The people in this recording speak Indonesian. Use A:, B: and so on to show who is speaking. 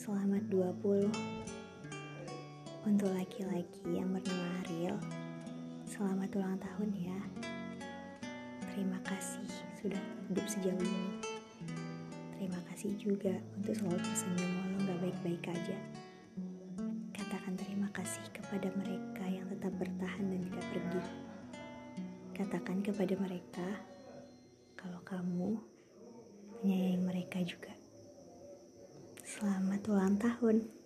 A: Selamat 20 Untuk laki-laki yang bernama Ariel Selamat ulang tahun ya. Terima kasih sudah hidup sejauh ini. Terima kasih juga untuk selalu tersenyum walau gak baik-baik aja. Katakan terima kasih kepada mereka yang tetap bertahan dan tidak pergi. Katakan kepada mereka Kalau kamu menyayangi mereka juga Selamat ulang tahun.